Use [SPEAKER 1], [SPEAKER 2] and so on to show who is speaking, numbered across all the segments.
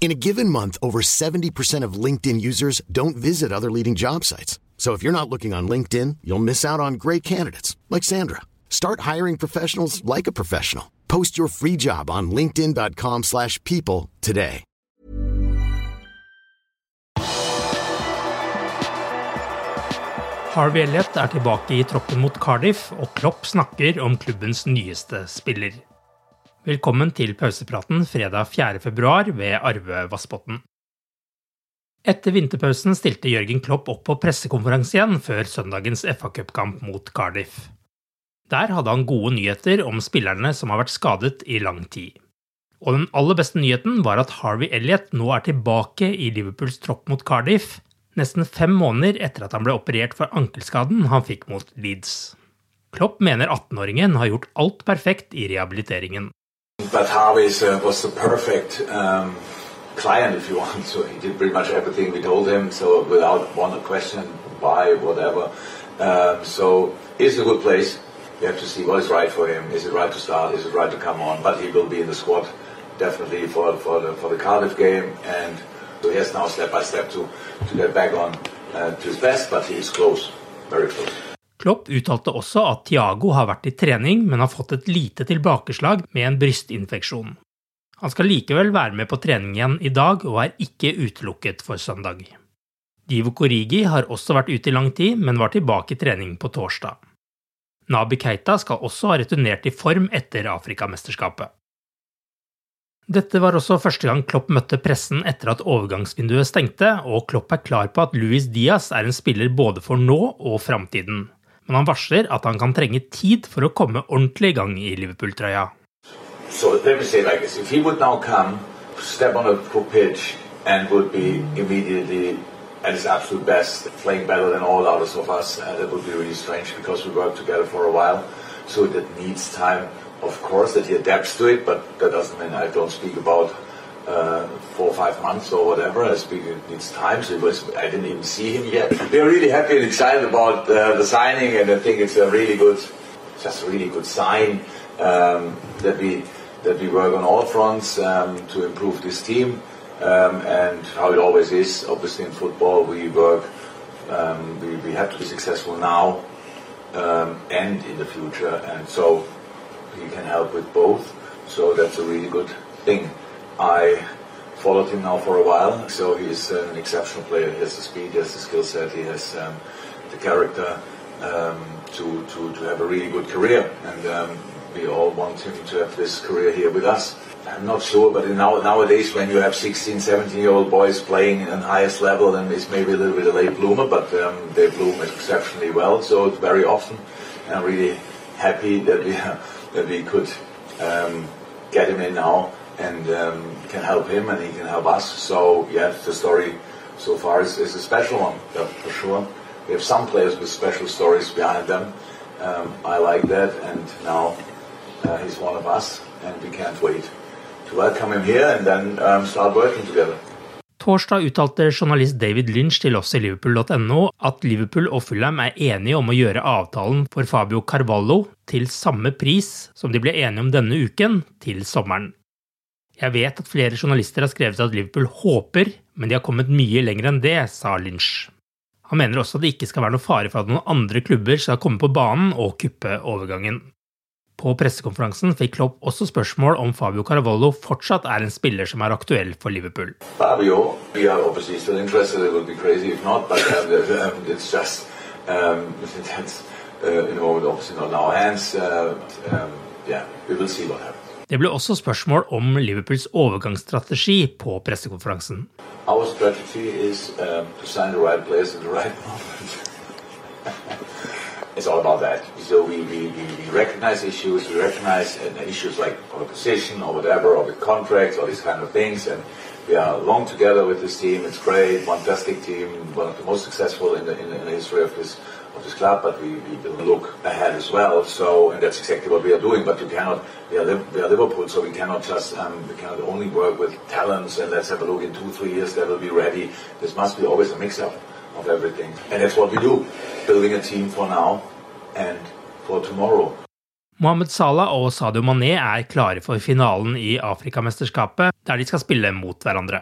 [SPEAKER 1] In a given month, over 70% of LinkedIn users don't visit other leading job sites. So if you're not looking on LinkedIn, you'll miss out on great candidates like Sandra. Start hiring professionals like a professional. Post your free job on linkedin.com/people today.
[SPEAKER 2] Harvey Elliott er i troppen mot Cardiff, og Klopp snakker om klubbens nyeste spiller. Velkommen til pausepraten fredag 4.2 ved Arve Vassbotn. Etter vinterpausen stilte Jørgen Klopp opp på pressekonferanse igjen før søndagens FA Cup-kamp mot Cardiff. Der hadde han gode nyheter om spillerne som har vært skadet i lang tid. Og den aller beste nyheten var at Harvey Elliot nå er tilbake i Liverpools tropp mot Cardiff, nesten fem måneder etter at han ble operert for ankelskaden han fikk mot Leeds. Klopp mener 18-åringen har gjort alt perfekt i rehabiliteringen.
[SPEAKER 3] But Harvey uh, was the perfect um, client, if you want. So he did pretty much everything we told him. So without one question, why, whatever. Um, so in a good place. You have to see what is right for him. Is it right to start? Is it right to come on? But he will be in the squad definitely for for the for the Cardiff game, and so he has now step by step to to get back on uh, to his best. But he is close, very close.
[SPEAKER 2] Klopp uttalte også at Thiago har vært i trening, men har fått et lite tilbakeslag med en brystinfeksjon. Han skal likevel være med på trening igjen i dag, og er ikke utelukket for søndag. Divo Korigi har også vært ute i lang tid, men var tilbake i trening på torsdag. Nabi Keita skal også ha returnert i form etter Afrikamesterskapet. Dette var også første gang Klopp møtte pressen etter at overgangsvinduet stengte, og Klopp er klar på at Luis Diaz er en spiller både for nå og framtiden. Men han varsler at han kan trenge tid for å komme ordentlig i gang i Liverpool-trøya.
[SPEAKER 3] So let me say like this: if he would now come, step on a pitch, and would be immediately at his absolute best, playing better than all others of us, uh, that would be really strange because we worked together for a while. So that needs time, of course, that he adapts to it, but that doesn't mean I don't speak about uh, four or five months or whatever. I speak it needs time. So it was, I didn't even see him yet. They're really happy and excited about uh, the signing, and I think it's a really good, just a really good sign um, that we that we work on all fronts um, to improve this team. Um, and how it always is, obviously in football, we work, um, we, we have to be successful now um, and in the future, and so he can help with both. So that's a really good thing. I followed him now for a while, so he's an exceptional player. He has the speed, he has the skill set, he has um, the character um, to, to, to have a really good career, and um, we all want him to have this career here with us. I'm not sure, but now, nowadays when you have 16, 17 year old boys playing at the highest level, then it's maybe a little bit a late bloomer, but um, they bloom exceptionally well, so it's very often. And I'm really happy that we, that we could um, get him in now and um, can help him and he can help us. So, yeah, the story so far is, is a special one, yeah, for sure. We have some players with special stories behind them. Um, I like that, and now uh, he's one of us, and we can't wait to welcome him here and then um, start working together.
[SPEAKER 2] Torsdag uttalte journalist David Lynch til oss i liverpool.no at Liverpool og Fulham er enige om å gjøre avtalen for Fabio Carvalho til samme pris som de ble enige om denne uken, til sommeren. Jeg vet at flere journalister har skrevet at Liverpool håper, men de har kommet mye lenger enn det, sa Lynch. Han mener også at det ikke skal være noe fare for at noen andre klubber skal komme på banen og kuppe overgangen. På pressekonferansen fikk Klopp også spørsmål om Fabio Caravallo fortsatt er en spiller som er aktuell for Liverpool.
[SPEAKER 3] Fabio, we are obviously still interested. It would be crazy if not, but um, it's just um, that's uh, you know, obviously not in our hands. Uh, um, yeah.
[SPEAKER 2] Det ble også spørsmål om Liverpools overgangsstrategi på pressekonferansen.
[SPEAKER 3] Our strategy is um, to sign the right players at the right moment. it's all about that. So we, we, we recognize issues, we recognize uh, issues like our position or whatever, or the contracts, all these kind of things, and we are long together with this team. It's great, fantastic team, one of the most successful in the, in the, in the history of this of this club. But we, we look ahead as well. So, and that's exactly what we are doing. But you cannot. We are, we are Liverpool, so we cannot just um, we cannot only work with talents and let's have a look in two three years they will be ready. This must be always a mix up of everything, and that's what we do. Building a team for now and for tomorrow.
[SPEAKER 2] Mohammed Salah og Sadio Mané er klare for finalen i Afrikamesterskapet, der de skal spille mot hverandre.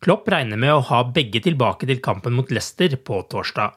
[SPEAKER 2] Klopp regner med å ha begge tilbake til kampen mot Leicester på torsdag.